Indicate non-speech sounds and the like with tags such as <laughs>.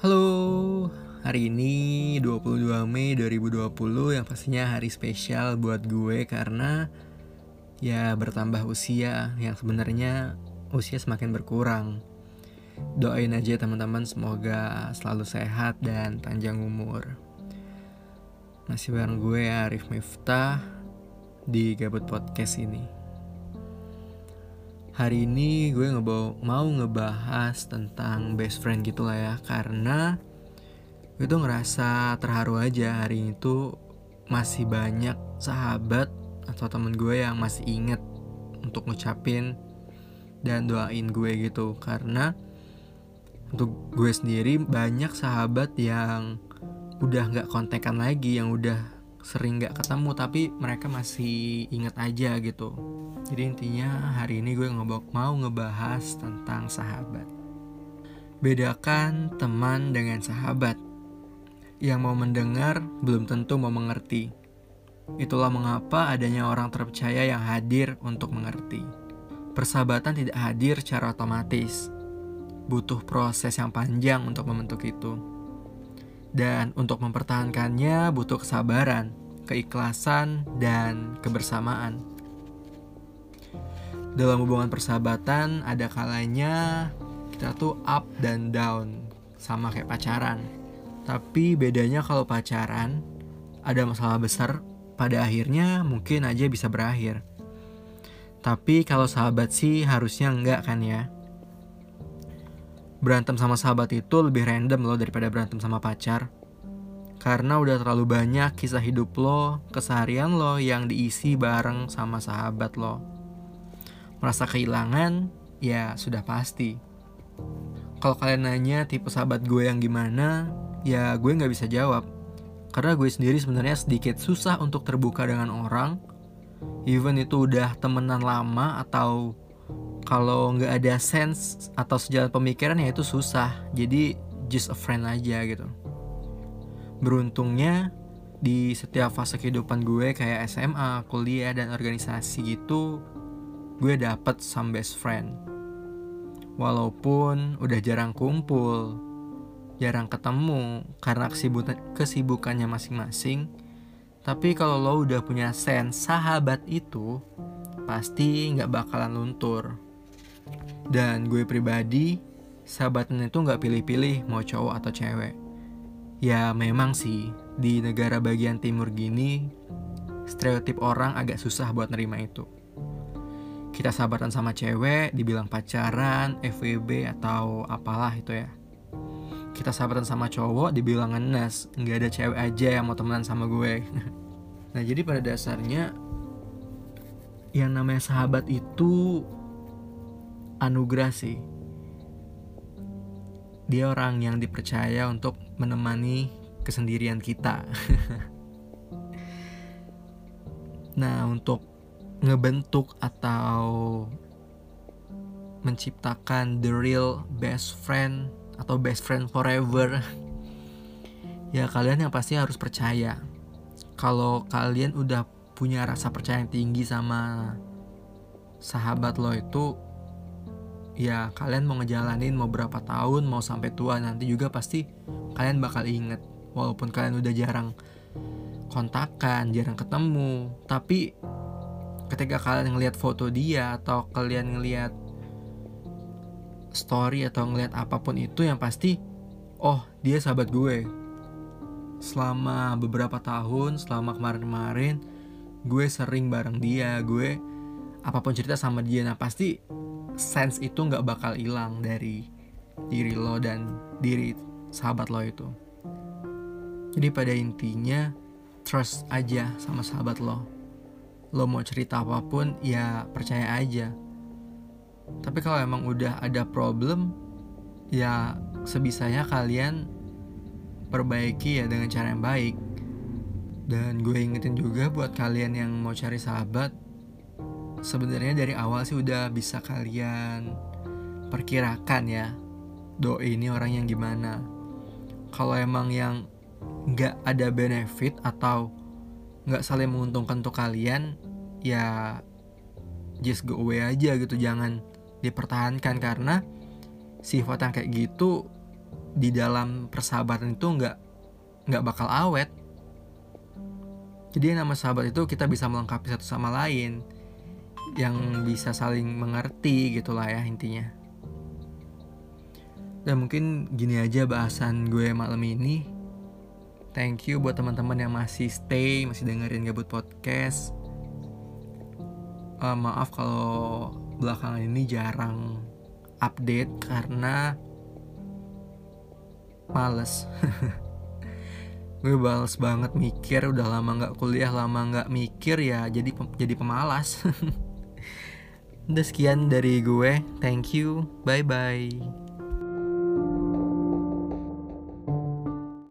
Halo, hari ini 22 Mei 2020 yang pastinya hari spesial buat gue karena ya bertambah usia yang sebenarnya usia semakin berkurang. Doain aja teman-teman semoga selalu sehat dan panjang umur. Masih bareng gue Arif Miftah di Gabut Podcast ini. Hari ini gue ngebawa, mau ngebahas tentang best friend gitu lah ya. Karena gue tuh ngerasa terharu aja hari ini tuh masih banyak sahabat atau temen gue yang masih inget untuk ngucapin dan doain gue gitu. Karena untuk gue sendiri banyak sahabat yang udah gak kontekan lagi Yang udah sering gak ketemu tapi mereka masih inget aja gitu jadi intinya hari ini gue mau ngebahas tentang sahabat. Bedakan teman dengan sahabat. Yang mau mendengar belum tentu mau mengerti. Itulah mengapa adanya orang terpercaya yang hadir untuk mengerti. Persahabatan tidak hadir secara otomatis. Butuh proses yang panjang untuk membentuk itu. Dan untuk mempertahankannya butuh kesabaran, keikhlasan, dan kebersamaan dalam hubungan persahabatan ada kalanya kita tuh up dan down sama kayak pacaran. Tapi bedanya kalau pacaran ada masalah besar pada akhirnya mungkin aja bisa berakhir. Tapi kalau sahabat sih harusnya enggak kan ya. Berantem sama sahabat itu lebih random loh daripada berantem sama pacar. Karena udah terlalu banyak kisah hidup lo, keseharian lo yang diisi bareng sama sahabat lo merasa kehilangan, ya sudah pasti. Kalau kalian nanya tipe sahabat gue yang gimana, ya gue nggak bisa jawab. Karena gue sendiri sebenarnya sedikit susah untuk terbuka dengan orang. Even itu udah temenan lama atau kalau nggak ada sense atau sejalan pemikiran ya itu susah. Jadi just a friend aja gitu. Beruntungnya di setiap fase kehidupan gue kayak SMA, kuliah dan organisasi gitu gue dapet some best friend. Walaupun udah jarang kumpul, jarang ketemu karena kesibukan kesibukannya masing-masing, tapi kalau lo udah punya sense sahabat itu, pasti nggak bakalan luntur. Dan gue pribadi, sahabatan itu nggak pilih-pilih mau cowok atau cewek. Ya memang sih, di negara bagian timur gini, stereotip orang agak susah buat nerima itu kita sahabatan sama cewek dibilang pacaran, FWB atau apalah itu ya. Kita sahabatan sama cowok dibilang ngenes, nggak ada cewek aja yang mau temenan sama gue. <laughs> nah jadi pada dasarnya yang namanya sahabat itu anugerah sih. Dia orang yang dipercaya untuk menemani kesendirian kita. <laughs> nah untuk ngebentuk atau menciptakan the real best friend atau best friend forever <laughs> ya kalian yang pasti harus percaya kalau kalian udah punya rasa percaya yang tinggi sama sahabat lo itu ya kalian mau ngejalanin mau berapa tahun mau sampai tua nanti juga pasti kalian bakal inget. Walaupun kalian udah jarang kontakan jarang ketemu tapi ketika kalian ngelihat foto dia atau kalian ngelihat story atau ngelihat apa pun itu yang pasti oh dia sahabat gue. Selama beberapa tahun selama kemarin-kemarin gue sering bareng dia gue apa pun cerita sama dia. Nah pasti sense itu nggak bakal hilang dari diri lo dan diri sahabat lo itu. Jadi pada intinya trust aja sama sahabat lo. Lo mau cerita apa pun ya percaya aja. Tapi kalau emang udah ada problem ya sebisanya kalian perbaiki ya dengan cara yang baik. Dan gue ingetin juga buat kalian yang mau cari sahabat sebenarnya dari awal sih udah bisa kalian perkirakan ya do ini orang yang gimana. Kalau emang yang nggak ada benefit atau nggak saling menguntungkan untuk kalian ya just go away aja gitu jangan dipertahankan. Karena sifat yang kayak gitu di dalam persahabatan itu nggak nggak bakal awet. Jadi nama sahabat itu kita bisa melengkapi satu sama lain yang bisa saling mengerti gitulah ya intinya. Dan mungkin gini aja bahasan gue malam ini. Thank you buat teman-teman yang masih stay masih dengerin gabut podcast. Uh, maaf kalau belakangan ini jarang update karena males. <laughs> Gue bales banget mikir udah lama nggak kuliah lama nggak mikir ya jadi jadi pemalas <laughs> udah sekian dari gue. Thank you. Bye bye